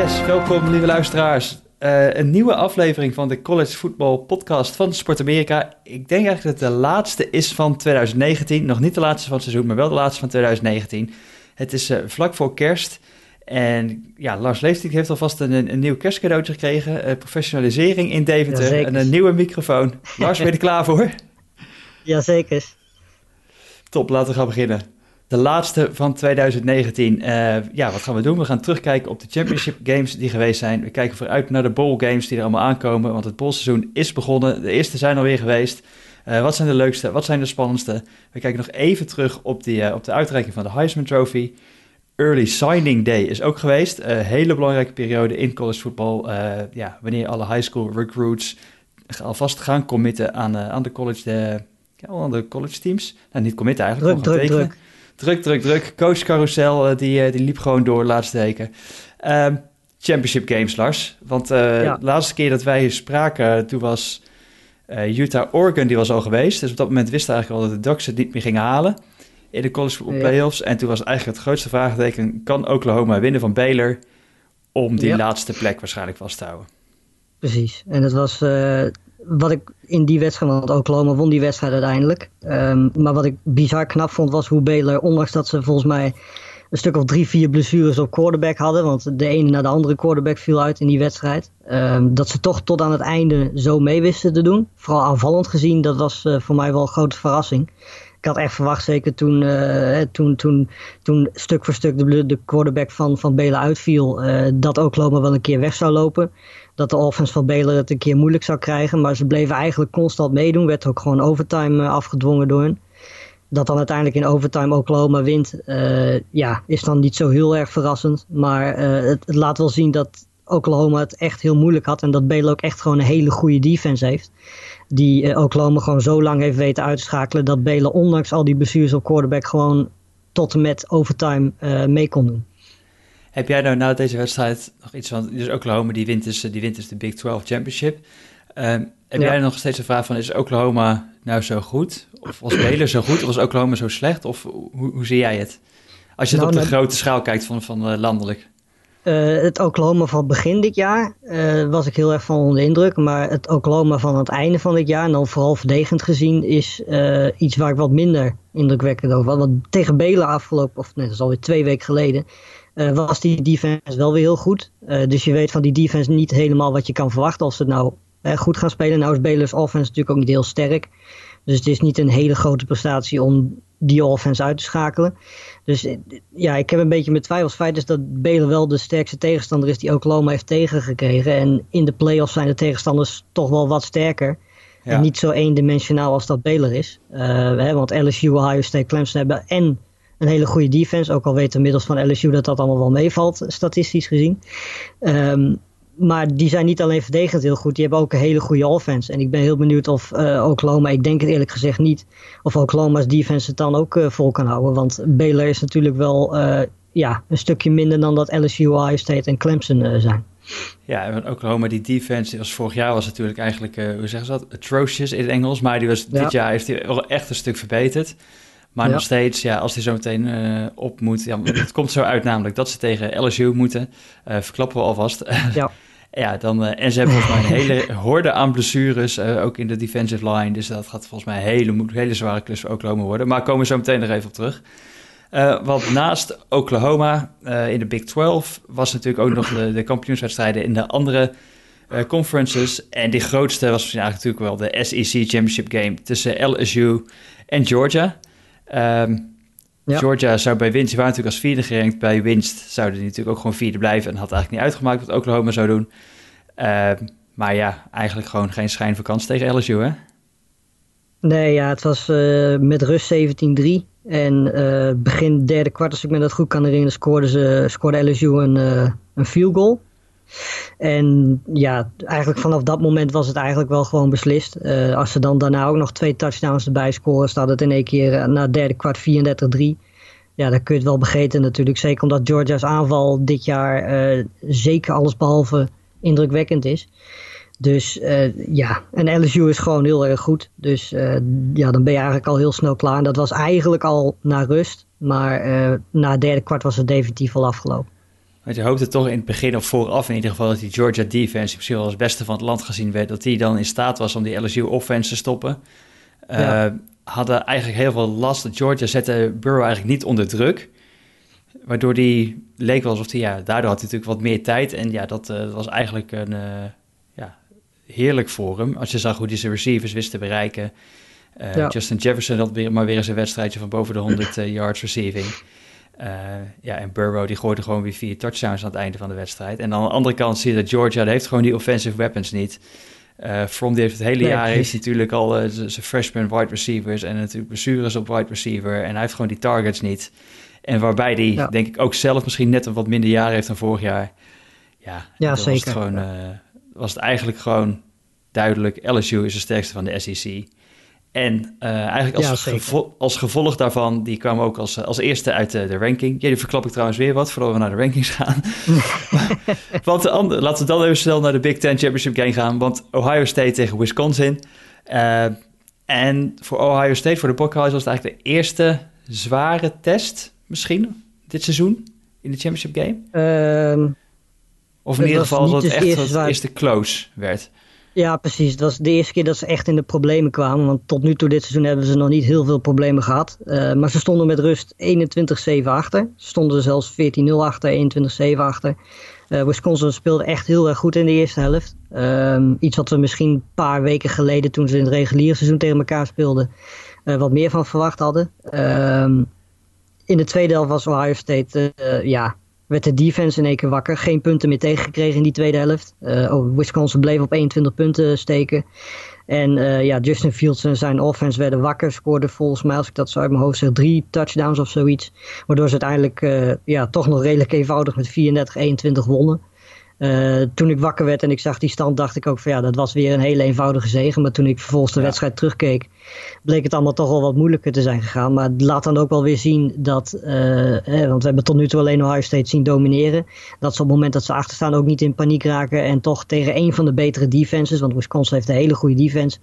Yes, welkom lieve luisteraars. Uh, een nieuwe aflevering van de College Football Podcast van Sport Amerika. Ik denk eigenlijk dat het de laatste is van 2019. Nog niet de laatste van het seizoen, maar wel de laatste van 2019. Het is uh, vlak voor kerst. En ja, Lars Leeftiek heeft alvast een, een nieuw kerstcadeautje gekregen. Uh, professionalisering in Deventer en een nieuwe microfoon. Lars, ben je er klaar voor? Jazeker. Top, laten we gaan beginnen. De laatste van 2019. Uh, ja, wat gaan we doen? We gaan terugkijken op de Championship Games die geweest zijn. We kijken vooruit naar de Bowl Games die er allemaal aankomen. Want het bowlseizoen is begonnen. De eerste zijn alweer geweest. Uh, wat zijn de leukste? Wat zijn de spannendste? We kijken nog even terug op, die, uh, op de uitreiking van de Heisman Trophy. Early Signing Day is ook geweest. Een hele belangrijke periode in college football. ja, wanneer alle high school recruits alvast gaan committen aan, aan de college, de, ja, aan de college teams. Nou, niet committen eigenlijk. Druk, druk, druk. Druk, druk, druk. Coach Carousel, uh, die, uh, die liep gewoon door de laatste weken. Um, championship Games, Lars. Want uh, ja. de laatste keer dat wij spraken, toen was Utah-Oregon, die was al geweest. Dus op dat moment wisten we eigenlijk al dat de Ducks het niet meer gingen halen in de college football playoffs. En toen was eigenlijk het grootste vraagteken, kan Oklahoma winnen van Baylor om die ja. laatste plek waarschijnlijk vast te houden? Precies. En dat was wat ik in die wedstrijd, want Oklahoma won die wedstrijd uiteindelijk. Um, maar wat ik bizar knap vond was hoe Baylor, ondanks dat ze volgens mij een stuk of drie, vier blessures op quarterback hadden. Want de ene na de andere quarterback viel uit in die wedstrijd. Um, dat ze toch tot aan het einde zo mee wisten te doen. Vooral aanvallend gezien, dat was uh, voor mij wel een grote verrassing. Ik had echt verwacht, zeker toen, uh, toen, toen, toen stuk voor stuk de, de quarterback van, van Baylor uitviel, uh, dat Oklahoma wel een keer weg zou lopen dat de offense van Baylor het een keer moeilijk zou krijgen. Maar ze bleven eigenlijk constant meedoen. Werd ook gewoon overtime uh, afgedwongen door hen. Dat dan uiteindelijk in overtime Oklahoma wint, uh, ja, is dan niet zo heel erg verrassend. Maar uh, het, laat wel zien dat Oklahoma het echt heel moeilijk had. En dat Baylor ook echt gewoon een hele goede defense heeft. Die Oklahoma gewoon zo lang heeft weten uit te schakelen. Dat Baylor ondanks al die blessures op quarterback gewoon tot en met overtime mee kon doen. Heb jij nou na deze wedstrijd nog iets van... Dus Oklahoma die wint dus, die wint dus de Big 12 Championship. Um, heb ja. jij nog steeds een vraag van... Is Oklahoma nou zo goed? Of was Baylor zo goed? Of was Oklahoma zo slecht? Of hoe, hoe zie jij het? Als je het nou, op de grote schaal kijkt van, van uh, landelijk. Uh, het Oklahoma van begin dit jaar uh, was ik heel erg van onder indruk. Maar het Oklahoma van het einde van dit jaar, en dan vooral verdedigend gezien, is uh, iets waar ik wat minder indrukwekkend over had. Want tegen Belen afgelopen, of nee, dat is alweer twee weken geleden, uh, was die defense wel weer heel goed. Uh, dus je weet van die defense niet helemaal wat je kan verwachten als ze het nou uh, goed gaan spelen. Nou is Baylor's offense natuurlijk ook niet heel sterk. Dus het is niet een hele grote prestatie om die offense uit te schakelen. Dus ja, ik heb een beetje mijn twijfels. Feit is dat Baylor wel de sterkste tegenstander is die Oklahoma heeft tegengekregen. En in de playoffs zijn de tegenstanders toch wel wat sterker. Ja. En niet zo eendimensionaal als dat Baylor is. Hè, want LSU, Ohio State, Clemson hebben en een hele goede defense. Ook al weten inmiddels van LSU dat dat allemaal wel meevalt, statistisch gezien. Um, maar die zijn niet alleen verdedigend heel goed, die hebben ook een hele goede offense. En ik ben heel benieuwd of uh, Oklahoma, ik denk het eerlijk gezegd niet, of Oklahoma's defense het dan ook uh, vol kan houden. Want Baylor is natuurlijk wel uh, ja, een stukje minder dan dat LSU, Ohio State en Clemson zijn. Ja, want Oklahoma, die defense, was vorig jaar was natuurlijk eigenlijk, hoe zeggen ze dat, atrocious in het Engels. Maar die was, ja. dit jaar heeft hij echt een stuk verbeterd. Maar ja. nog steeds, ja, als hij zo meteen uh, op moet. Ja, het komt zo uit namelijk dat ze tegen LSU moeten. Uh, verklappen we alvast. Ja. ja, dan, uh, en ze hebben volgens mij een hele horde aan blessures. ook in de defensive line. Dus dat gaat volgens mij een hele, hele zware klus voor Oklahoma worden. Maar komen we zo meteen nog even op terug. want naast Oklahoma in de Big 12 was natuurlijk ook nog de, de kampioenswedstrijden in de andere conferences. En die grootste was misschien eigenlijk natuurlijk wel de SEC Championship Game tussen LSU en Georgia. Um, ja. Georgia zou bij winst, die waren natuurlijk als vierde gerankt. Bij winst zouden die natuurlijk ook gewoon vierde blijven. En had eigenlijk niet uitgemaakt wat Oklahoma zou doen. Uh, maar ja, eigenlijk gewoon geen schijn van kans tegen LSU, hè? Nee, ja, het was uh, met rust 17-3. En uh, begin derde kwart, als ik me dat goed kan herinneren, scoorde, ze, scoorde LSU een, een field goal. En ja, eigenlijk vanaf dat moment was het eigenlijk wel gewoon beslist. Uh, als ze dan daarna ook nog twee touchdowns erbij scoren, staat het in één keer uh, na derde kwart 34-3. Ja, dan kun je het wel begeten natuurlijk. Zeker omdat Georgia's aanval dit jaar uh, zeker allesbehalve indrukwekkend is. Dus ja, en LSU is gewoon heel erg goed. Dus ja, dan ben je eigenlijk al heel snel klaar. En dat was eigenlijk al na rust. Maar na het derde kwart was het definitief al afgelopen. Want je hoopte toch in het begin of vooraf in ieder geval dat die Georgia defense misschien wel als beste van het land gezien werd, dat die dan in staat was om die LSU offense te stoppen. Ja. hadden eigenlijk heel veel last. Georgia zette Burrow eigenlijk niet onder druk. Waardoor die leek wel alsof hij, ja, daardoor had hij natuurlijk wat meer tijd. En ja, dat uh, was eigenlijk een, uh, ja, heerlijk voor hem. Als je zag hoe hij zijn receivers wist te bereiken. Ja. Justin Jefferson had weer, maar weer eens een wedstrijdje van boven de 100 yards receiving. Ja, en Burrow die gooide gewoon weer vier touchdowns aan het einde van de wedstrijd. En aan de andere kant zie je dat Georgia heeft gewoon die offensive weapons niet. From die heeft het hele nee, jaar heeft natuurlijk al zijn freshman wide receivers en natuurlijk blessures op wide receiver. En hij heeft gewoon die targets niet. En waarbij die, denk ik, ook zelf misschien net een wat minder jaar heeft dan vorig jaar. Ja, ja zeker. Was het, gewoon, uh, was het eigenlijk gewoon duidelijk, LSU is de sterkste van de SEC. En uh, eigenlijk als, ja, gevo als gevolg daarvan, die kwamen ook als, als eerste uit de, de ranking. Ja, die verklap ik trouwens weer wat, voordat we naar de rankings gaan. want de andere, laten we dan even snel naar de Big Ten Championship game gaan. Want Ohio State tegen Wisconsin. Uh, en voor Ohio State, voor de Buckeyes, was het eigenlijk de eerste zware test misschien dit seizoen in de championship game? Um, of in ieder geval dat het echt eerste, het eerste close werd. Ja, precies. Dat was de eerste keer dat ze echt in de problemen kwamen. Want tot nu toe dit seizoen hebben ze nog niet heel veel problemen gehad. Uh, maar ze stonden met rust 21-7 achter. Ze stonden zelfs 14-0 achter, 21-7 achter. Uh, Wisconsin speelde echt heel erg goed in de eerste helft. Um, iets wat we misschien een paar weken geleden toen ze in het reguliere seizoen tegen elkaar speelden... Uh, wat meer van verwacht hadden. Um, in de tweede helft was Ohio State, ja, werd de defense in één keer wakker. Geen punten meer tegengekregen in die tweede helft. Uh, Wisconsin bleef op 21 punten steken. En uh, ja, Justin Fields en zijn offense werden wakker. Scoorden volgens mij, als ik dat zo uit mijn hoofd zeg, drie touchdowns of zoiets. Waardoor ze uiteindelijk ja, toch nog redelijk eenvoudig met 34-21 wonnen. Uh, toen ik wakker werd en ik zag die stand, dacht ik ook van ja, dat was weer een hele eenvoudige zegen. Maar toen ik vervolgens de wedstrijd terugkeek, bleek het allemaal toch wel wat moeilijker te zijn gegaan. Maar het laat dan ook wel weer zien dat, uh, want we hebben tot nu toe alleen Ohio State zien domineren. Dat ze op het moment dat ze achterstaan ook niet in paniek raken. En toch tegen een van de betere defenses, want Wisconsin heeft een hele goede defense.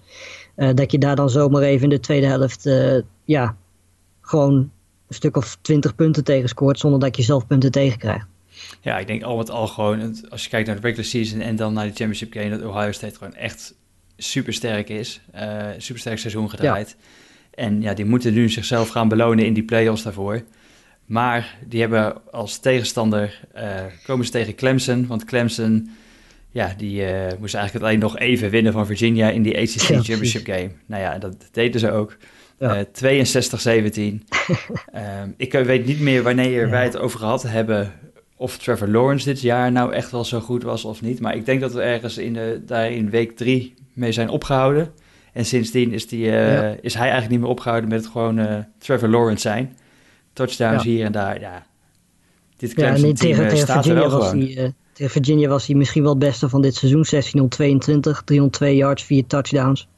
Uh, dat je daar dan zomaar even in de tweede helft, ja, gewoon een stuk of twintig punten tegen scoort. Zonder dat je zelf punten tegenkrijgt. Ja, ik denk al met al gewoon, als je kijkt naar de regular season en dan naar de championship game, dat Ohio State gewoon echt super sterk is. Uh, super sterk seizoen gedraaid. En ja, die moeten nu zichzelf gaan belonen in die play-offs daarvoor. Maar die hebben als tegenstander, uh, komen ze tegen Clemson. Want Clemson, ja, die uh, moest eigenlijk alleen nog even winnen van Virginia in die ACC Championship game. Nou ja, dat deden ze ook. Ja. 62-17. um, ik weet niet meer wanneer wij het over gehad hebben of Trevor Lawrence dit jaar nou echt wel zo goed was of niet. Maar ik denk dat we ergens in de, daar in week drie mee zijn opgehouden. En sindsdien is, die, uh, is hij eigenlijk niet meer opgehouden met het gewoon uh, Trevor Lawrence zijn. Touchdowns ja. hier en daar, ja. Dit ja, nee, tegen, uh, tegen, Virginia was hij, tegen Virginia was hij misschien wel het beste van dit seizoen. 1622, 302 yards, 4 touchdowns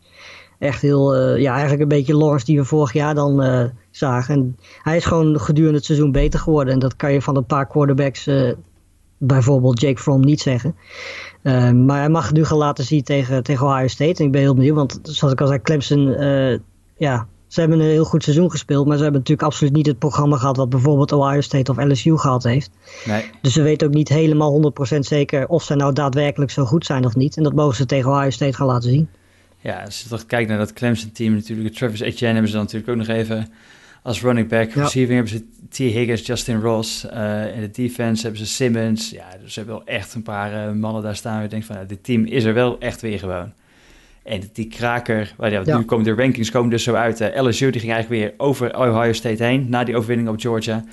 echt heel, uh, ja, eigenlijk een beetje Lawrence die we vorig jaar dan uh, zagen. En hij is gewoon gedurende het seizoen beter geworden. En dat kan je van een paar quarterbacks, uh, bijvoorbeeld Jake Fromm, niet zeggen. maar hij mag het nu gaan laten zien tegen, tegen Ohio State. En ik ben heel benieuwd, want zoals ik al zei, Clemson, ja, ze hebben een heel goed seizoen gespeeld. Maar ze hebben natuurlijk absoluut niet het programma gehad wat bijvoorbeeld Ohio State of LSU gehad heeft. Nee. Dus ze weten ook niet helemaal 100% zeker of ze nou daadwerkelijk zo goed zijn of niet. En dat mogen ze tegen Ohio State gaan laten zien. Ja, als je toch kijkt naar dat Clemson-team natuurlijk. Travis Etienne hebben ze dan natuurlijk ook nog even als running back. Ja. Receiving hebben ze T. Higgins, Justin Ross. Uh, in de defense hebben ze Simmons. Ja, dus ze hebben wel echt een paar uh, mannen daar staan. Waar je denkt van, nou, dit team is er wel echt weer gewoon. En die kraker, ja, ja. nu komen de rankings komen dus zo uit. Uh, LSU die ging eigenlijk weer over Ohio State heen na die overwinning op Georgia.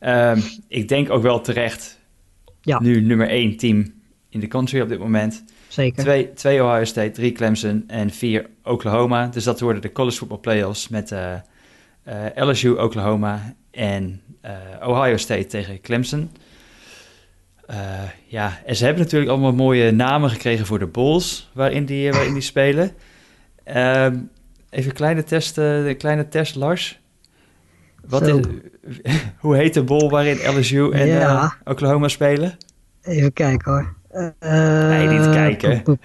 um, ik denk ook wel terecht. Ja. Nu nummer één team in de country op dit moment. Zeker. Twee, twee Ohio State, drie Clemson en vier Oklahoma. Dus dat worden de college football playoffs met uh, uh, LSU, Oklahoma en uh, Ohio State tegen Clemson. ja, en ze hebben natuurlijk allemaal mooie namen gekregen voor de Bulls waarin die, waarin die spelen. Ehm, even een kleine test, een kleine test, Lars. Wat is, hoe heet de bowl waarin LSU en ja. Oklahoma spelen? Even kijken hoor. Nee, niet kijken.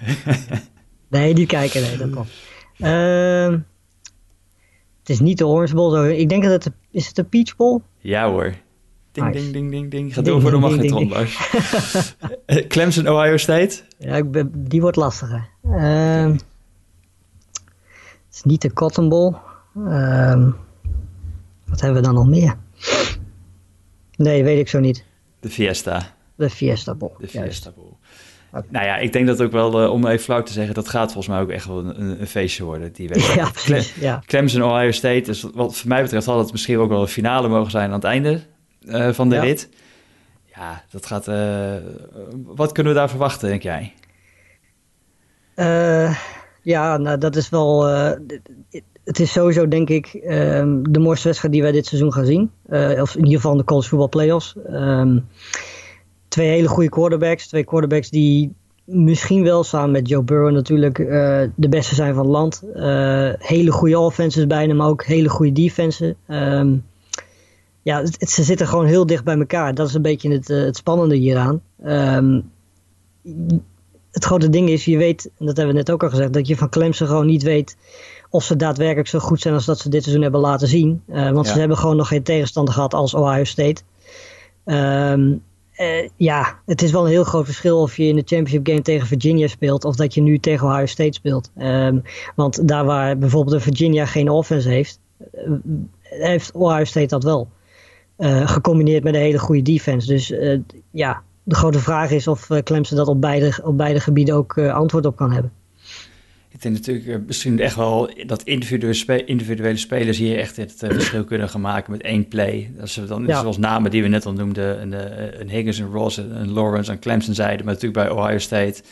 nee, niet kijken. Nee, dat klopt. Uh, het is niet de Orange Bowl. Zo. Ik denk dat het... Is het de Peach Bowl? Ja hoor. Ding, ding, ding, ding, ding. Ga door voor de magnetron, Lars. Clemson, Ohio State? Ja, ik ben, die wordt lastiger. Uh, het is niet de Cotton Bowl. Uh, wat hebben we dan nog meer? Nee, weet ik zo niet. De Fiesta. De Fiesta Bowl. De Fiesta Bowl. Nou ja, ik denk dat ook wel, uh, om even flauw te zeggen, dat gaat volgens mij ook echt wel een, een feestje worden. Die wedstrijd. Ja. Ja. Clemson, Ohio State. Dus wat voor mij betreft had het misschien ook wel een finale mogen zijn aan het einde uh, van de ja. rit. Ja, dat gaat. Uh, wat kunnen we daar verwachten, denk jij? ja, nou, dat is wel. het is sowieso, denk ik, um, de mooiste wedstrijd die wij dit seizoen gaan zien. of in ieder geval in de college voetbal playoffs. Um, twee hele goede quarterbacks. Twee quarterbacks die misschien wel samen met Joe Burrow natuurlijk uh, de beste zijn van het land. Uh, hele goede offenses bijna, maar ook hele goede defenses. Um, ja, het, het, ze zitten gewoon heel dicht bij elkaar. Dat is een beetje het, uh, het spannende hieraan. Um, het grote ding is, je weet, en dat hebben we net ook al gezegd, dat je van Clemson gewoon niet weet of ze daadwerkelijk zo goed zijn als dat ze dit seizoen hebben laten zien. want ja. ze hebben gewoon nog geen tegenstander gehad als Ohio State. Um, uh, ja, het is wel een heel groot verschil of je in de championship game tegen Virginia speelt of dat je nu tegen Ohio State speelt. Um, want daar waar bijvoorbeeld de Virginia geen offense heeft, uh, heeft Ohio State dat wel. Uh, gecombineerd met een hele goede defense. Dus ja, de grote vraag is of Clemson dat op beide, op beide gebieden ook antwoord op kan hebben. Ik denk natuurlijk uh, misschien echt wel dat individuele, spe individuele spelers hier echt het uh, verschil kunnen gaan maken met één play. Dat ze dan, ja. zoals namen die we net al noemden, een, een Higgins, een Ross, een Lawrence, een Clemson zeiden, maar natuurlijk bij Ohio State,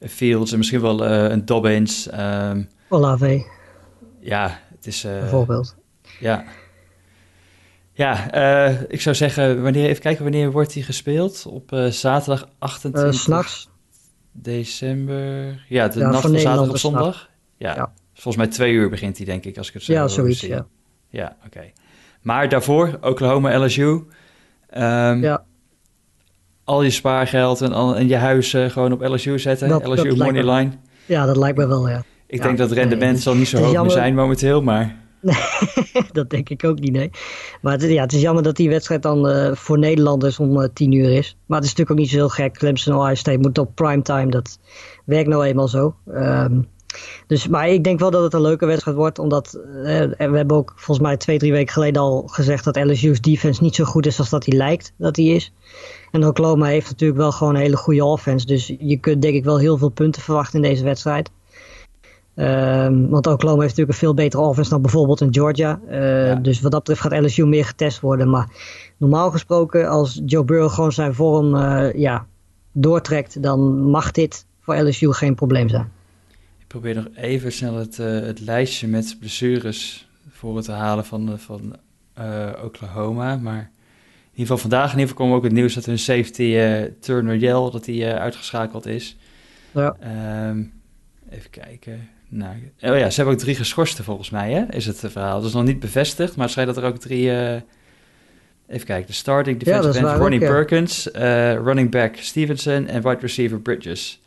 Fields en misschien wel uh, een Dobbins. Um, Olave. Ja, het is... Bijvoorbeeld. Ja. Ja, ik zou zeggen, wanneer, even kijken, wanneer wordt die gespeeld? Op zaterdag 28? Uh, S'nachts december. Ja, de ja, nacht van zaterdag op zondag. Ja. ja. volgens mij twee uur begint hij, denk ik, als ik het zo Ja, zoiets, zie. ja. Ja, oké. Okay. Maar daarvoor, Oklahoma, LSU. Um, ja. Al je spaargeld en, al, en je huis uh, gewoon op LSU zetten. Dat, LSU dat moneyline. Ja, dat lijkt me wel, ja. Ik denk dat het rendement nee, zal niet zo hoog jammer... meer zijn momenteel, maar... Dat denk ik ook niet, nee. Maar het, ja, het is jammer dat die wedstrijd dan uh, voor Nederlanders om uh, tien uur is. Maar het is natuurlijk ook niet zo heel gek. Clemson Ohio State moet op primetime. Dat werkt nou eenmaal zo. Um, dus, maar ik denk wel dat het een leuke wedstrijd wordt. Omdat uh, we hebben ook volgens mij twee, drie weken geleden al gezegd dat LSU's defense niet zo goed is als dat hij lijkt dat hij is. En Oklahoma heeft natuurlijk wel gewoon een hele goede offense. Dus je kunt denk ik wel heel veel punten verwachten in deze wedstrijd. Um, want Oklahoma heeft natuurlijk een veel betere offense dan bijvoorbeeld in Georgia. Uh, ja. Dus wat dat betreft gaat LSU meer getest worden. Maar normaal gesproken, als Joe Burrow gewoon zijn vorm uh, ja, doortrekt, dan mag dit voor LSU geen probleem zijn. Ik probeer nog even snel het, uh, het lijstje met blessures voor te halen van, van Oklahoma. Maar in ieder geval vandaag in ieder geval kwam ook het nieuws dat hun safety Turner Yell dat hij uitgeschakeld is. Ja. Um, even kijken. Nou, oh ja, ze hebben ook drie geschorsten volgens mij, hè? Is het verhaal. Dat is nog niet bevestigd, maar het schijnt dat er ook drie... Uh, even kijken, de starting defensive ja, end Ronnie ook, Perkins, uh, running back Stevenson en wide receiver Bridges.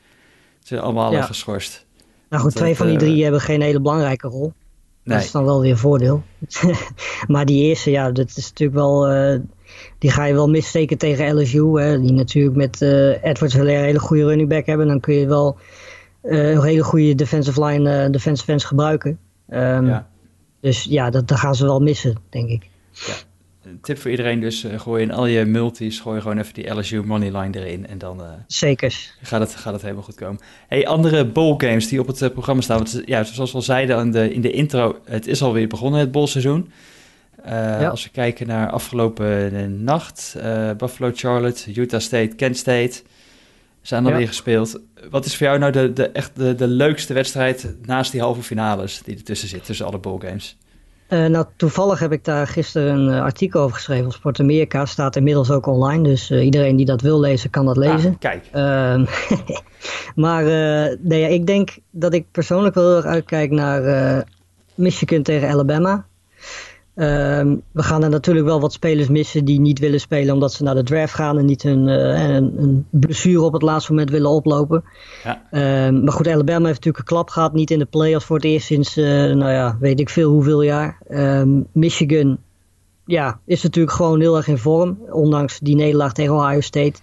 Ze zijn allemaal ja. geschorst. Nou goed, dat, twee van die drie uh, hebben geen hele belangrijke rol. Nee. Dat is dan wel weer een voordeel. maar die eerste, ja, dat is natuurlijk wel... die ga je wel missteken tegen LSU, hè, die natuurlijk met Edwards een hele goede running back hebben. Dan kun je wel hele goede defensive line, uh, defensive fans gebruiken. Um, ja. Dus ja, dat, dat gaan ze wel missen, denk ik. Ja. Een tip voor iedereen dus, uh, gooi in al je multis, gooi gewoon even die LSU moneyline erin en dan Zeker. Gaat, het, gaat het helemaal goed komen. Hey, andere bowl games die op het programma staan, want ja, zoals we al zeiden in de, in de intro, het is alweer begonnen het bowlseizoen. Ja. Als we kijken naar afgelopen nacht, Buffalo, Charlotte, Utah State, Kent State zijn alweer ja. gespeeld. Wat is voor jou nou de, de, echt de, de leukste wedstrijd naast die halve finales die ertussen zit, tussen alle bowlgames? Uh, nou, toevallig heb ik daar gisteren een uh, artikel over geschreven op Sport Amerika. Staat inmiddels ook online, dus uh, iedereen die dat wil lezen, kan dat lezen. Ah, kijk. Ehm, maar nee, ik denk dat ik persoonlijk wel heel erg uitkijk naar Michigan tegen Alabama. Um, we gaan er natuurlijk wel wat spelers missen die niet willen spelen omdat ze naar de draft gaan en niet hun, uh, een, een, blessure op het laatste moment willen oplopen. Ja. Um, maar goed, Alabama heeft natuurlijk een klap gehad, niet in de playoffs voor het eerst sinds, uh, nou ja, weet ik veel hoeveel jaar. Um, Michigan ja, is natuurlijk gewoon heel erg in vorm. Ondanks die nederlaag tegen Ohio State.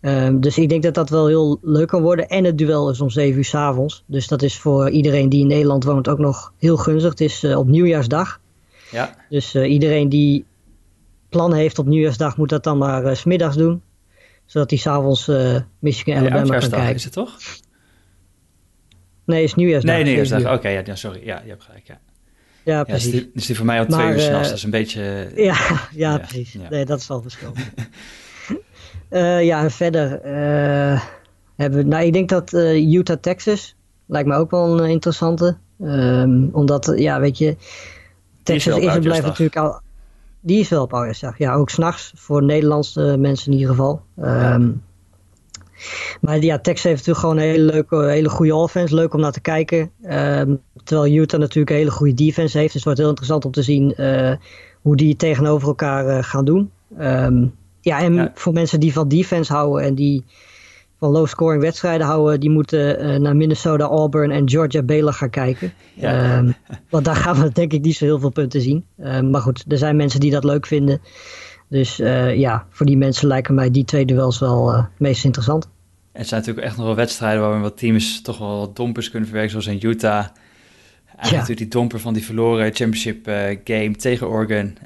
Um, dus ik denk dat dat wel heel leuk kan worden. En het duel is om 7 uur s avonds. Dus dat is voor iedereen die in Nederland woont ook nog heel gunstig. Het is uh, op nieuwjaarsdag. Ja. Dus uh, iedereen die plannen heeft op nieuwjaarsdag moet dat dan maar uh, smiddags doen. Zodat hij s'avonds uh, Michigan Alabama kan kijken. is het toch? Nee, is nieuwjaarsdag. Nee, nieuwjaarsdag. Oké, okay, ja, sorry. Ja, je hebt gelijk, ja. Ja, precies. Ja, dus, die, die voor mij al twee uur s'nachts. Dat is een beetje... Ja, ja, ja precies. Ja. Nee, dat is wel verschil. uh, ja, en verder uh, hebben we... Nou, ik denk dat uh, Utah, Texas lijkt me ook wel een interessante. Um, omdat, ja, weet je... Texas is en blijft natuurlijk al... Die is wel op oudjaarsdag. Ja, ook s'nachts voor Nederlandse mensen in ieder geval. Ja. Um, maar ja, Texas heeft natuurlijk gewoon een hele leuke, hele goede offense. Leuk om naar te kijken. Um, terwijl Utah natuurlijk een hele goede defense heeft. Dus het wordt heel interessant om te zien uh, hoe die tegenover elkaar uh, gaan doen. Um, ja, en ja. voor mensen die van defense houden en die van low-scoring wedstrijden houden, die moeten uh, naar Minnesota, Auburn en Georgia Baylor gaan kijken. Ja. Um, want daar gaan we denk ik niet zo heel veel punten zien. maar goed, er zijn mensen die dat leuk vinden. Dus ja, voor die mensen lijken mij die twee duels wel het meest interessant. En het zijn natuurlijk echt nog wel wedstrijden waar we wat teams toch wel wat dompers kunnen verwerken, zoals in Utah. Ja. natuurlijk die domper van die verloren championship game tegen Oregon.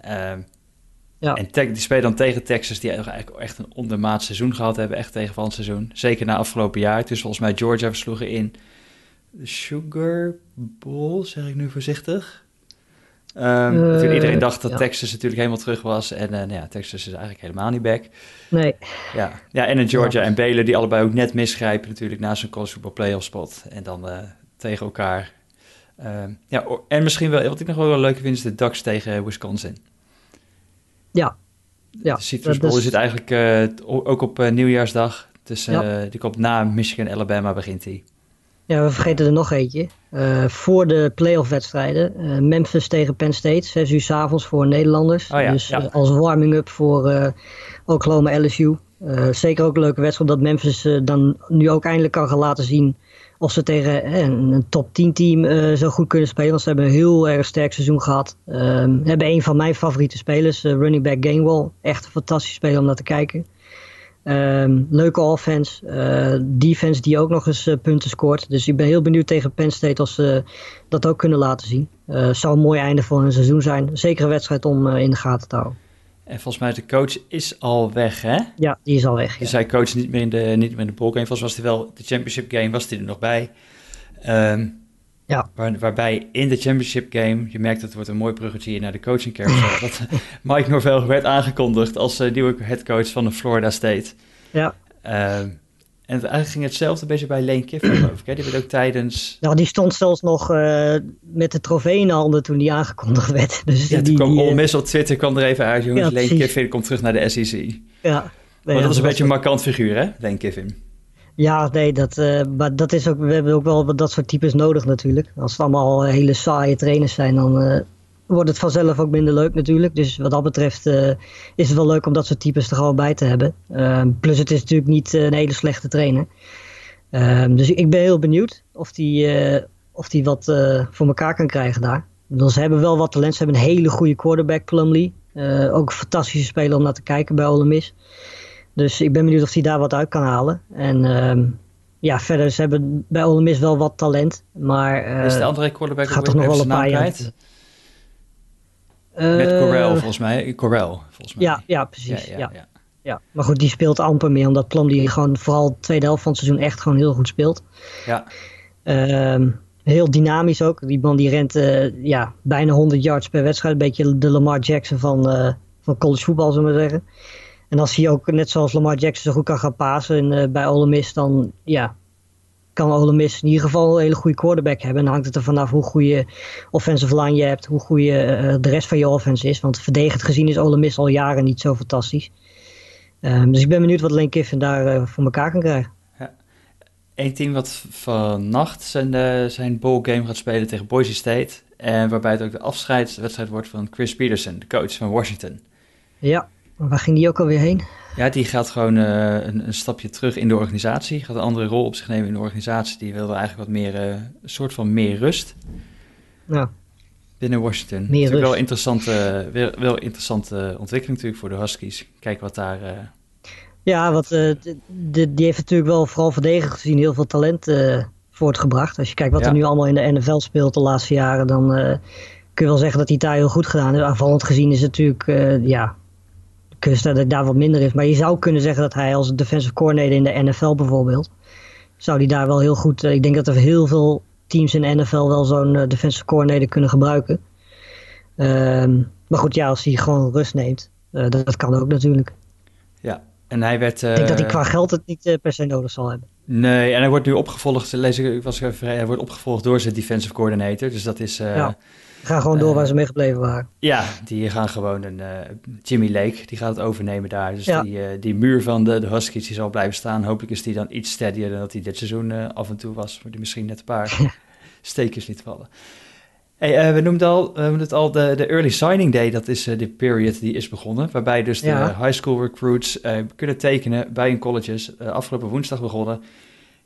Ja. En die spelen dan tegen Texas, die eigenlijk echt een ondermaat seizoen gehad hebben. Echt tegenvallend seizoen. Zeker na afgelopen jaar. Dus volgens mij Georgia versloegen in de Sugar Bowl, zeg ik nu voorzichtig. Um, uh, toen iedereen dacht dat ja. Texas natuurlijk helemaal terug was. En uh, nou ja, Texas is eigenlijk helemaal niet back. Nee. Ja, ja en in Georgia ja. en Baylor, die allebei ook net misgrijpen natuurlijk na zo'n college football playoff spot. En dan uh, tegen elkaar. Um, ja, en misschien wel, wat ik nog wel leuk vind, is de Ducks tegen Wisconsin. Ja. ja de Citrus Bowl is... zit eigenlijk uh, ook op uh, nieuwjaarsdag. Dus ja. die komt na Michigan, Alabama begint die. Ja, we vergeten er nog eentje. Uh, voor de playoff wedstrijden. Uh, Memphis tegen Penn State. 6 uur s avonds voor Nederlanders. Oh ja, dus ja. Uh, als warming-up voor Oklahoma LSU. zeker ook een leuke wedstrijd. Omdat Memphis dan nu ook eindelijk kan gaan laten zien. Of ze tegen een, een top 10 team zo goed kunnen spelen. Want ze hebben een heel erg sterk seizoen gehad. Um, hebben een van mijn favoriete spelers. running back Gainwell. Echt een fantastisch speler om naar te kijken. Um, leuke offense, uh, defense die ook nog eens punten scoort. Dus ik ben heel benieuwd tegen Penn State als ze dat ook kunnen laten zien. Zou een mooi einde voor hun seizoen zijn. Zeker een wedstrijd om in de gaten te houden. En volgens mij de coach is al weg, hè? Ja, die is al weg. Ja. Dus hij coacht niet meer in de, niet meer in de ballgame. Volgens was hij wel, de championship game was hij er nog bij. Um, ja. Waar, waarbij in de championship game, je merkt dat het wordt een mooi bruggetje hier naar de coaching carousel. dat Mike Norvell werd aangekondigd als uh, nieuwe headcoach van de Florida State. Ja. Uh, en eigenlijk ging hetzelfde een beetje bij Lane Kiffin, geloof ik. Hè? Die werd ook tijdens... Nou, die stond zelfs nog uh, met de trofee in handen toen die aangekondigd werd. Dus ja, die, toen kwam die, Ole op Twitter kwam er even uit, jongens, ja, Lane Kiffin komt terug naar de SEC. Ja. Nee, maar dat is een beetje een markant figuur, hè, Lane Kiffin. Ja, nee, dat, uh, maar dat is ook, we hebben ook wel dat soort types nodig natuurlijk. Als het allemaal hele saaie trainers zijn, dan uh, wordt het vanzelf ook minder leuk natuurlijk. Dus wat dat betreft uh, is het wel leuk om dat soort types er gewoon bij te hebben. plus het is natuurlijk niet een hele slechte trainer. Ehm, dus ik ben heel benieuwd of die, of die wat voor elkaar kan krijgen daar. Dus ze hebben wel wat talent. Ze hebben een hele goede quarterback, Plumlee. ook een fantastische speler om naar te kijken bij Ole Miss. Dus ik ben benieuwd of hij daar wat uit kan halen. En um, ja, verder, ze hebben bij Ole Miss wel wat talent. Maar is de andere quarterback gaat toch nog wel een paar jaar. Met Corel volgens mij. Corel volgens mij. Ja, ja precies. Ja, ja, ja. ja, maar goed, die speelt amper meer. Omdat Plum die gewoon vooral de tweede helft van het seizoen echt gewoon heel goed speelt. Ja. Um, heel dynamisch ook. Die man die rent uh, ja, bijna 100 yards per wedstrijd. Een beetje de Lamar Jackson van, uh, van college voetbal, zullen we zeggen. En als hij ook net zoals Lamar Jackson zo goed kan gaan pasen uh, bij Ole Miss, dan ja, kan Ole Miss in ieder geval een hele goede quarterback hebben. En dan hangt het er vanaf hoe goede offensive line je hebt, hoe goede uh, de rest van je offense is. Want verdedigend gezien is Ole Miss al jaren niet zo fantastisch. Um, dus ik ben benieuwd wat Lane Kiffin daar uh, voor elkaar kan krijgen. Ja. Eén team wat vannacht zijn, uh, zijn bowl game gaat spelen tegen Boise State. En waarbij het ook de afscheidswedstrijd wordt van Chris Peterson, de coach van Washington. Ja, Waar ging die ook alweer heen? Ja, die gaat gewoon uh, een, een, stapje terug in de organisatie. Gaat een andere rol op zich nemen in de organisatie. Die wilde eigenlijk wat meer, uh, een soort van meer rust. Ja. Binnen Washington. Meer wel interessante, wel, wel interessante ontwikkeling natuurlijk voor de Huskies. Kijk wat daar... Uh... Ja, wat, die, die heeft natuurlijk wel vooral verdedigend gezien heel veel talent voortgebracht. Als je kijkt wat er nu allemaal in de NFL speelt de laatste jaren, dan kun je wel zeggen dat hij daar heel goed gedaan heeft. Aanvallend gezien is het natuurlijk, ja, kunst dat het daar wat minder is. Maar je zou kunnen zeggen dat hij als defensive coordinator in de NFL bijvoorbeeld, zou hij daar wel heel goed... ik denk dat er heel veel teams in de NFL wel zo'n uh, defensive coordinator kunnen gebruiken. Um, maar goed, ja, als hij gewoon rust neemt, uh, dat, dat, kan ook natuurlijk. Ja, en hij werd... ik denk dat hij eh, qua geld het niet per se nodig zal hebben. Nee, en hij wordt nu opgevolgd, lees ik, was even vrij, hij wordt opgevolgd door zijn defensive coordinator. Dus dat is... ja. Gaan gewoon door waar ze mee gebleven waren. Ja, die gaan gewoon een Jimmy Lake, die gaat het overnemen daar. Dus ja. die, die muur van de, de Huskies die zal blijven staan. Hopelijk is die dan iets steadier dan dat hij dit seizoen af en toe was. Wordt die misschien net een paar steekjes niet vallen. Hey, uh, we noemden, al, we noemden het al de, de Early Signing Day, dat is uh, de period die is begonnen. Waarbij dus de high school recruits uh, kunnen tekenen bij hun colleges. afgelopen woensdag begonnen.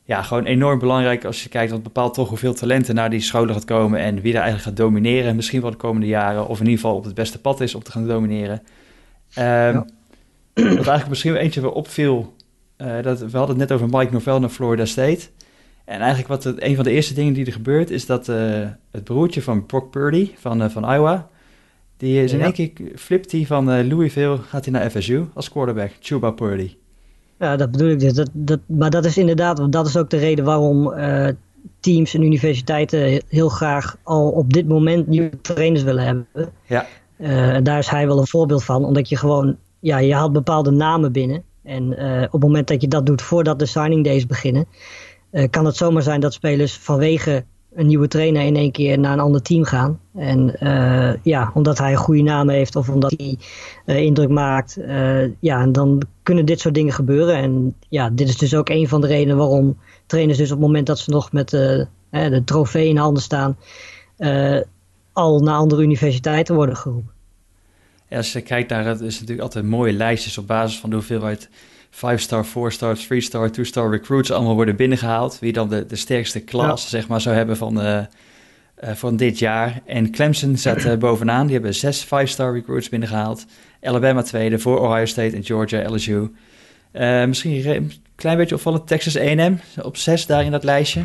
Ja, gewoon enorm belangrijk als je kijkt, want het bepaalt toch hoeveel talenten naar die scholen gaat komen. En wie er eigenlijk gaat domineren, misschien wel de komende jaren. Of in ieder geval op het beste pad is om te gaan domineren. Um, ja. Wat eigenlijk misschien eentje weer opviel, dat, we hadden het net over Mike Novell naar Florida State. En eigenlijk wat het, een van de eerste dingen die er gebeurt, is dat uh, het broertje van Brock Purdy van, uh, van Iowa, die is in één keer flipt hij van uh, Louisville, gaat hij naar FSU als quarterback, Chuba Purdy. Ja, dat bedoel ik dus. Dat, dat, maar dat is inderdaad, dat is ook de reden waarom teams en universiteiten heel graag al op dit moment nieuwe trainers willen hebben. Ja. daar is hij wel een voorbeeld van, omdat je gewoon, ja, je haalt bepaalde namen binnen. En op het moment dat je dat doet voordat de signing days beginnen, kan het zomaar zijn dat spelers vanwege een nieuwe trainer in één keer naar een ander team gaan. En uh, ja, omdat hij een goede naam heeft of omdat hij uh, indruk maakt. ja, en dan kunnen dit soort dingen gebeuren. En ja, dit is dus ook een van de redenen waarom trainers dus op het moment dat ze nog met de trofee in handen staan, al naar andere universiteiten worden geroepen. Ja, als je kijkt naar het, is natuurlijk altijd mooie lijstjes op basis van de hoeveelheid 5-star, 4-star, 3-star, 2-star recruits allemaal worden binnengehaald. Wie dan de, de sterkste klas zeg maar, zou hebben van, uh, uh, van dit jaar. En Clemson zat uh, bovenaan. Die hebben zes 5-star recruits binnengehaald. Alabama tweede voor Ohio State en Georgia, LSU. misschien een klein beetje opvallend Texas A&M op zes daar in dat lijstje.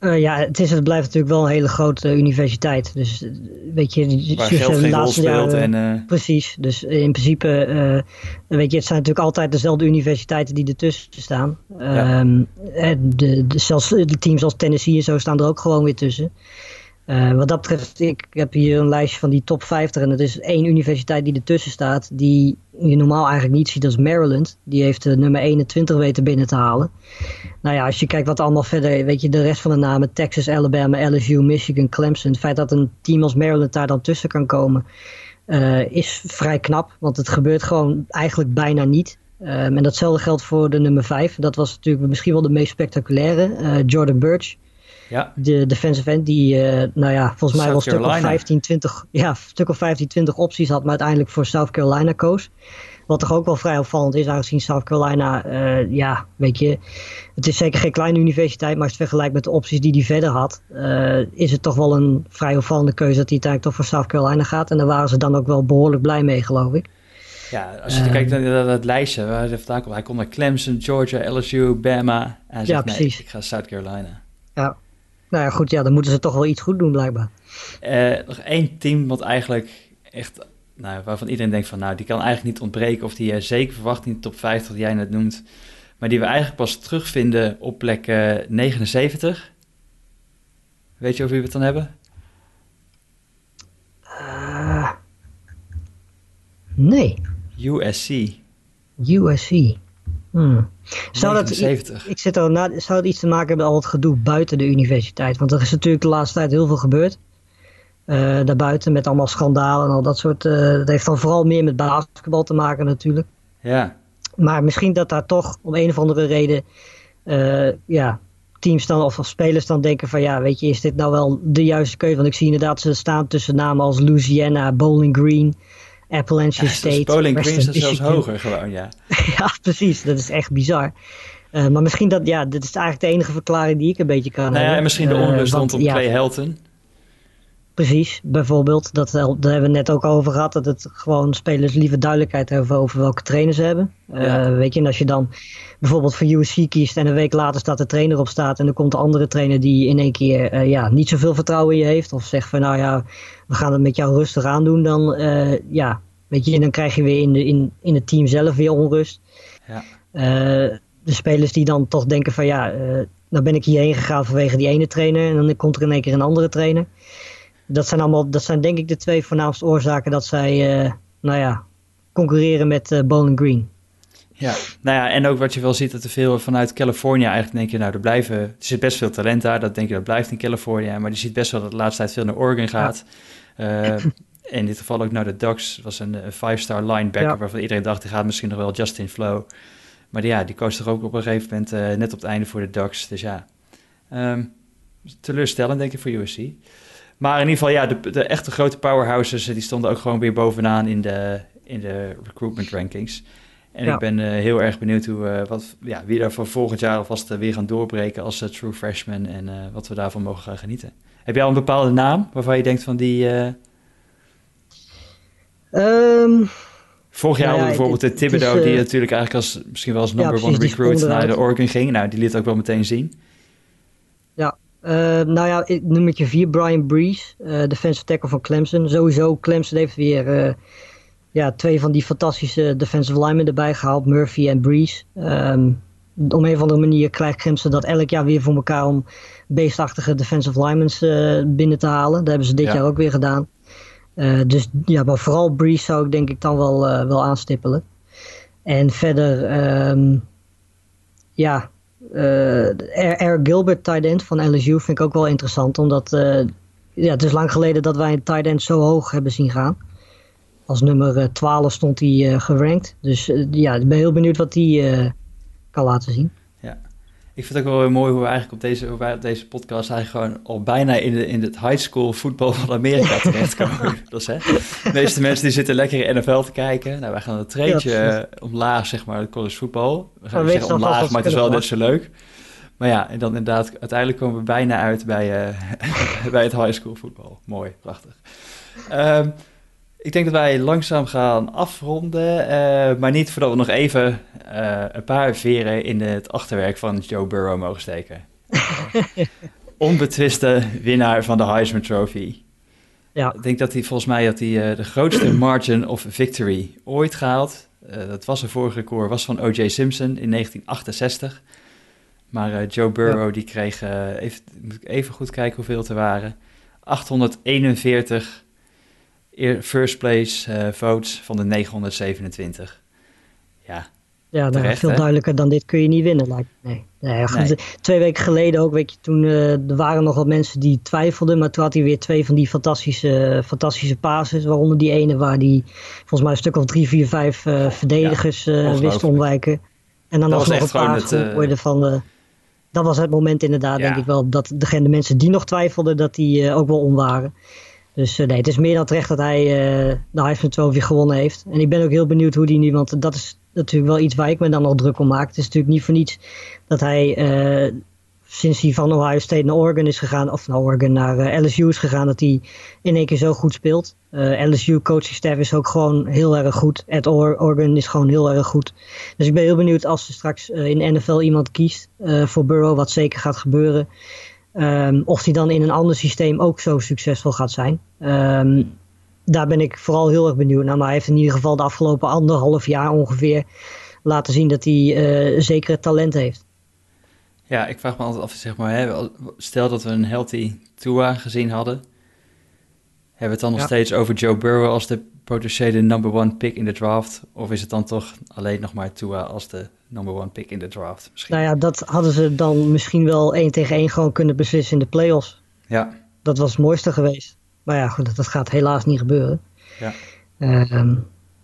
Uh, ja, het, is, het blijft natuurlijk wel een hele grote universiteit. Dus eh, weet je, Waar geld geen rol speelt. en, uh... Precies. Dus in principe, weet je, het zijn natuurlijk altijd dezelfde universiteiten die ertussen staan. Ja. Um, de, de, zelfs de teams als Tennessee en zo staan er ook gewoon weer tussen. Uh, wat dat betreft, ik heb hier een lijstje van die top 50 en het is één universiteit die ertussen staat, die je normaal eigenlijk niet ziet, is Maryland. Die heeft nummer 21 weten binnen te halen. Nou ja, als je kijkt wat allemaal verder, weet je, de rest van de namen, Texas, Alabama, LSU, Michigan, Clemson. Het feit dat een team als Maryland daar dan tussen kan komen, uh, is vrij knap, want het gebeurt gewoon eigenlijk bijna niet. Um, en datzelfde geldt voor de nummer 5. Dat was natuurlijk misschien wel de meest spectaculaire, uh, Jordan Burch. Ja. De defensive end die, uh, nou ja, volgens mij wel stuk of 15, 20, ja, stuk of 15, 20 opties had, maar uiteindelijk voor South Carolina koos. Wat toch ook wel vrij opvallend is, aangezien South Carolina, uh, ja, weet je, het is zeker geen kleine universiteit, maar als je het vergelijkt met de opties die hij verder had, uh, is het toch wel een vrij opvallende keuze dat hij uiteindelijk toch voor South Carolina gaat. En daar waren ze dan ook wel behoorlijk blij mee, geloof ik. Ja, als je kijkt naar dat lijstje, waar hij vandaan komt, hij komt naar Clemson, Georgia, LSU, Bama. En hij zegt, ja, precies. Nee, ik ga South Carolina. Ja, nou ja, goed, ja, dan moeten ze toch wel iets goed doen, blijkbaar. Uh, nog één team wat eigenlijk echt, nou, waarvan iedereen denkt van, nou, die kan eigenlijk niet ontbreken, of die je zeker verwacht in de top 50 die jij net noemt, maar die we eigenlijk pas terugvinden op plek uh, eh, 79. Weet je over wie we het dan hebben? Uh, nee. USC. USC. Hmm. Zou dat, ik, zit al na, zou het iets te maken hebben met al het gedoe buiten de universiteit? Want er is natuurlijk de laatste tijd heel veel gebeurd. Uh, daarbuiten met allemaal schandalen en al dat soort. Uh, dat heeft dan vooral meer met basketbal te maken natuurlijk. Ja. Maar misschien dat daar toch om een of andere reden uh, ja, teams dan of, of, spelers dan denken van ja, weet je, is dit nou wel de juiste keuze? Want ik zie inderdaad ze staan tussen namen als Louisiana, Bowling Green. Appalachian ja, State. Green is zelfs hoger gewoon, ja. ja, precies. Dat is echt bizar. Uh, maar misschien dat, ja, dit is eigenlijk de enige verklaring die ik een beetje kan nou ja, En misschien de onrust uh, rondom ja. Clay Helton. Precies, bijvoorbeeld. Dat, daar hebben we net ook over gehad. Dat het gewoon spelers liever duidelijkheid hebben over welke trainer ze hebben. Eh, weet je, en als je dan bijvoorbeeld voor USC kiest en een week later staat de trainer op staat. En dan komt de andere trainer die in één keer uh, ja, niet zoveel vertrouwen in je heeft. Of zegt van nou ja, we gaan het met jou rustig aandoen. Dan, uh, ja, weet je, dan krijg je weer in, de, in, in het team zelf weer onrust. Ja. de spelers die dan toch denken van ja, nou ben ik hierheen gegaan vanwege die ene trainer. En dan komt er in één keer een andere trainer dat zijn allemaal, dat zijn denk ik de twee voornaamste oorzaken dat zij, uh, nou ja, concurreren met uh, Bowling Green. Ja, nou ja, en ook wat je wel ziet, dat er veel vanuit Californië eigenlijk denk je, nou, er blijven, er zit best veel talent daar, dat denk je, dat blijft in Californië, maar je ziet best wel dat de laatste tijd veel naar Oregon gaat. Ja. Uh, in dit geval ook naar de Ducks, was een five-star linebacker, ja. waarvan iedereen dacht, die gaat misschien nog wel Justin Flow. Maar ja, die koos toch ook op een gegeven moment net op het einde voor de Ducks, dus ja. Um, teleurstellend denk ik voor USC. Maar in ieder geval, ja, de, de echte grote powerhouses, die stonden ook gewoon weer bovenaan in de, in de recruitment rankings. En ik ben uh, heel erg benieuwd hoe, uh, wat, ja, wie daar voor volgend jaar alvast uh, weer gaan doorbreken als true freshman en wat we daarvan mogen gaan genieten. Heb jij al een bepaalde naam waarvan je denkt van die... Um, Vorig jaar nou ja, bijvoorbeeld de Thibodeau, die natuurlijk eigenlijk als, misschien wel als number ja, one recruit naar de Oregon ging. Nou, die liet ook wel meteen zien. Uh, nou ja, nummertje 4, Brian Brees, uh, defensive tackle van Clemson. Sowieso, Clemson heeft weer uh, ja, twee van die fantastische defensive linemen erbij gehaald, Murphy en Brees. Um, om een of andere manier krijgt Clemson dat elk jaar weer voor elkaar om beestachtige defensive linemen binnen te halen. Dat hebben ze dit ja. jaar ook weer gedaan. dus ja, maar vooral Brees zou ik denk ik dan wel, wel aanstippelen. En verder, um, ja, uh, R. Gilbert, tight end van LSU, vind ik ook wel interessant. Omdat uh, ja, het is lang geleden dat wij een tight end zo hoog hebben zien gaan. Als nummer 12 stond hij gerankt. Dus ja, ik ben heel benieuwd wat hij kan laten zien. Ik vind het ook wel heel mooi hoe we eigenlijk op deze, hoe wij op deze podcast eigenlijk gewoon al bijna in, de, in het high school voetbal van Amerika terechtkomen. dat is, hè? De meeste mensen die zitten lekker in NFL te kijken. Nou, wij gaan een treintje ja, omlaag, zeg maar, college voetbal. We gaan zeggen omlaag, maar het is wel net zo leuk. Maar ja, en dan inderdaad, uiteindelijk komen we bijna uit bij, uh, bij het high school voetbal. Mooi, prachtig. Um, ik denk dat wij langzaam gaan afronden, uh, maar niet voordat we nog even uh, een paar veren in het achterwerk van Joe Burrow mogen steken. Onbetwiste winnaar van de Heisman Trophy. Ja. Ik denk dat hij volgens mij had hij, uh, de grootste margin of victory ooit gehaald. dat was een vorige record, was van O.J. Simpson in 1968. Maar Joe Burrow ja. die kreeg, even, moet ik even goed kijken hoeveel het er waren, 841 first place uh, votes van de 927. Ja, ja, nou, veel duidelijker dan dit kun je niet winnen. Lijkt nee. Nee, nee. Twee weken geleden ook, weet je, toen uh, er waren nog wat mensen die twijfelden, maar toen had hij weer twee van die fantastische, fantastische passes, waaronder die ene waar die volgens mij een stuk of drie, vier, vijf uh, verdedigers ja, wist ontwijken. En dan nog een paar het, van de, dat was het moment inderdaad, ja. denk ik wel, dat degene de mensen die nog twijfelden, dat die ook wel om waren. Dus uh, nee, het is meer dan terecht dat hij uh, de Heisman Trophy gewonnen heeft. En ik ben ook heel benieuwd hoe die nu, want dat is natuurlijk wel iets waar ik me dan nog druk om maak. Het is natuurlijk niet voor niets dat hij uh, sinds hij van Ohio State naar Oregon is gegaan, of naar Oregon naar LSU is gegaan, dat hij in één keer zo goed speelt. LSU coaching staff is ook gewoon heel erg goed. At Oregon is gewoon heel erg goed. Dus ik ben heel benieuwd als er straks in NFL iemand kiest voor Burrow, wat zeker gaat gebeuren. Um, of hij dan in een ander systeem ook zo succesvol gaat zijn. Um, daar ben ik vooral heel erg benieuwd naar. Maar hij heeft in ieder geval de afgelopen anderhalf jaar ongeveer laten zien dat hij uh, zeker talent heeft. Ja, ik vraag me altijd af, zeg maar, hè, stel dat we een healthy Tua gezien hadden. Hebben we het dan nog ja. steeds over Joe Burrow als de potentiële number one pick in de draft? Of is het dan toch alleen nog maar Tua als de number one pick in de draft? Misschien? Nou ja, dat hadden ze dan misschien wel één tegen één gewoon kunnen beslissen in de playoffs. Ja. Dat was het mooiste geweest. Maar ja, goed, dat gaat helaas niet gebeuren. Ja. Uh,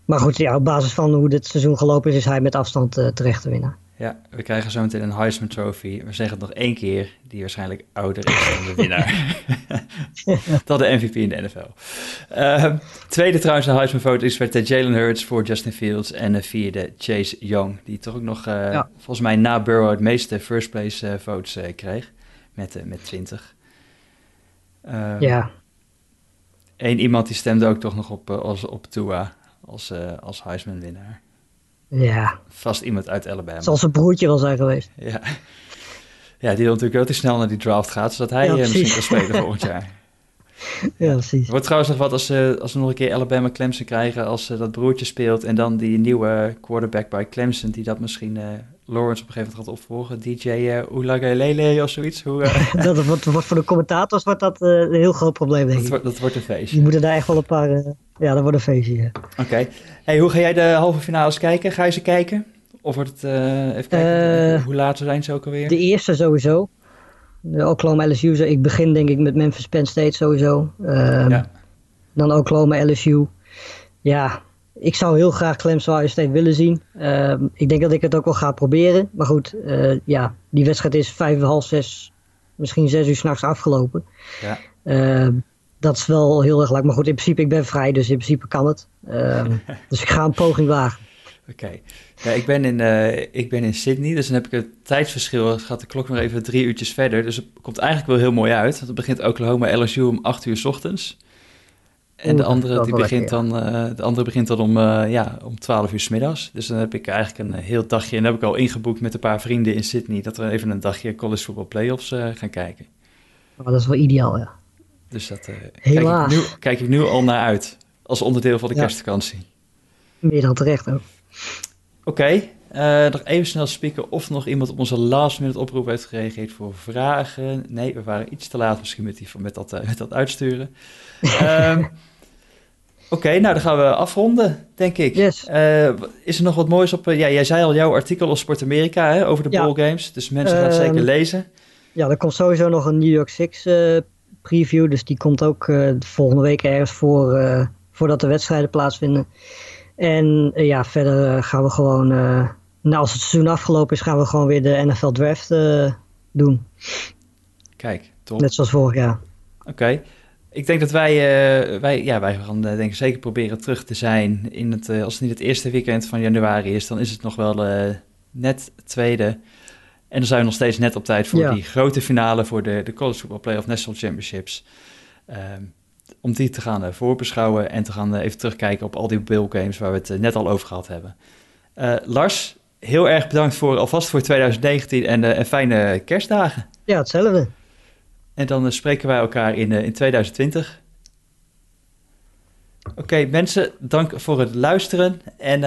maar goed, ja, op basis van hoe dit seizoen gelopen is, is hij met afstand uh, terecht te winnen. Ja, we krijgen zo meteen een Heisman Trophy. We zeggen het nog één keer, die waarschijnlijk ouder is dan de winnaar. dat de MVP in de NFL. Uh, tweede trouwens de Heisman vote is werd Jalen Hurts voor Justin Fields. En de vierde Chase Young, die toch ook nog uh, ja. volgens mij na Burrow het meeste first place uh, votes kreeg. Met, met 20. ja. Eén iemand die stemde ook toch nog op, als, op Tua als, als Heisman-winnaar. Ja. Vast iemand uit Alabama. Zal zijn broertje wel zijn geweest. Ja. Ja, die natuurlijk wel te snel naar die draft gaat, zodat hij misschien kan spelen volgend jaar. Ja, precies. wordt trouwens nog wat als, ze als we nog een keer Alabama Clemson krijgen, als dat broertje speelt en dan die nieuwe quarterback bij Clemson, die dat misschien uh, Lawrence op een gegeven moment gaat opvolgen, DJ uh, Ulagalele of zoiets. Hoe, uh... dat wordt, wordt, voor de commentators wordt dat een heel groot probleem, denk dat Wordt, dat wordt een feestje. Die moeten daar echt wel een paar, ja, dat wordt een feestje, ja. Oké. Hey, hoe ga jij de halve finales kijken? Ga je ze kijken? Of wordt het, even kijken, hoe laat zijn ze ook alweer? De eerste sowieso. De Oklahoma LSU, ik begin denk ik met Memphis Penn State sowieso. Um, ja. Dan Oklahoma LSU. Ja, ik zou heel graag Clemson Ohio State willen zien. Um, ik denk dat ik het ook wel ga proberen. Maar goed, uh, ja, die wedstrijd is vijf, half zes, misschien zes uur s'nachts afgelopen. Ja. Uh, dat is wel heel erg leuk. Maar goed, in principe, ik ben vrij, dus in principe kan het. Um, dus ik ga een poging wagen. Oké. Ja, ik ben, in, uh, ik ben in Sydney, dus dan heb ik het tijdsverschil. Gaat de klok nog even drie uurtjes verder. Dus het komt eigenlijk wel heel mooi uit. Want het begint Oklahoma LSU om acht uur s ochtends. En de, andere, die begint dan, uh, de andere begint dan om, uh, ja, om 12 uur s middags. Dus dan heb ik eigenlijk een heel dagje. En dan heb ik al ingeboekt met een paar vrienden in Sydney. Dat we even een dagje college football playoffs gaan kijken. Oh, dat is wel ideaal, ja. Dus dat Helaas. Kijk, ik nu, kijk ik nu al naar uit. Als onderdeel van de ja. kerstvakantie. Meer dan terecht ook. Oké, okay. uh, nog even snel spieken of nog iemand op onze last minute oproep heeft gereageerd voor vragen. Nee, we waren iets te laat misschien met, die, met, dat, uh, met dat uitsturen. um, Oké, nou dan gaan we afronden, denk ik. Yes. Uh, is er nog wat moois op? ja, jij zei al jouw artikel op Sport Amerika hè, over de ja. games, dus mensen gaan het zeker ehm, lezen. Ja, er komt sowieso nog een New York Six preview, dus die komt ook volgende week ergens voor, voordat de wedstrijden plaatsvinden. En eh, ja, verder eh, gaan we gewoon, uh, nou als het seizoen afgelopen is, gaan we gewoon weer de NFL Draft doen. Kijk, top. Net zoals vorig jaar. Oké. Ik denk dat wij, wij, ja, wij gaan denk ik zeker proberen terug te zijn. In het, als het niet het eerste weekend van januari is, dan is het nog wel net het tweede. En dan zijn we nog steeds net op tijd voor die grote finale voor de, de College Football Playoff National Championships. Um, om die te gaan uh, voorbeschouwen en te gaan uh, even terugkijken op al die Bill games waar we het uh, net al over gehad hebben. Lars, heel erg bedankt voor alvast voor 2019 en, en fijne kerstdagen. Ja, hetzelfde. En dan spreken wij elkaar in, in 2020. Oké, mensen, dank voor het luisteren. En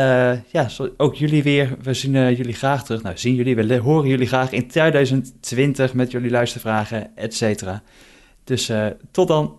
ja, ook jullie weer. We zien jullie graag terug. Nou, zien jullie, we horen jullie graag in 2020 met jullie luistervragen, et cetera. Dus tot dan.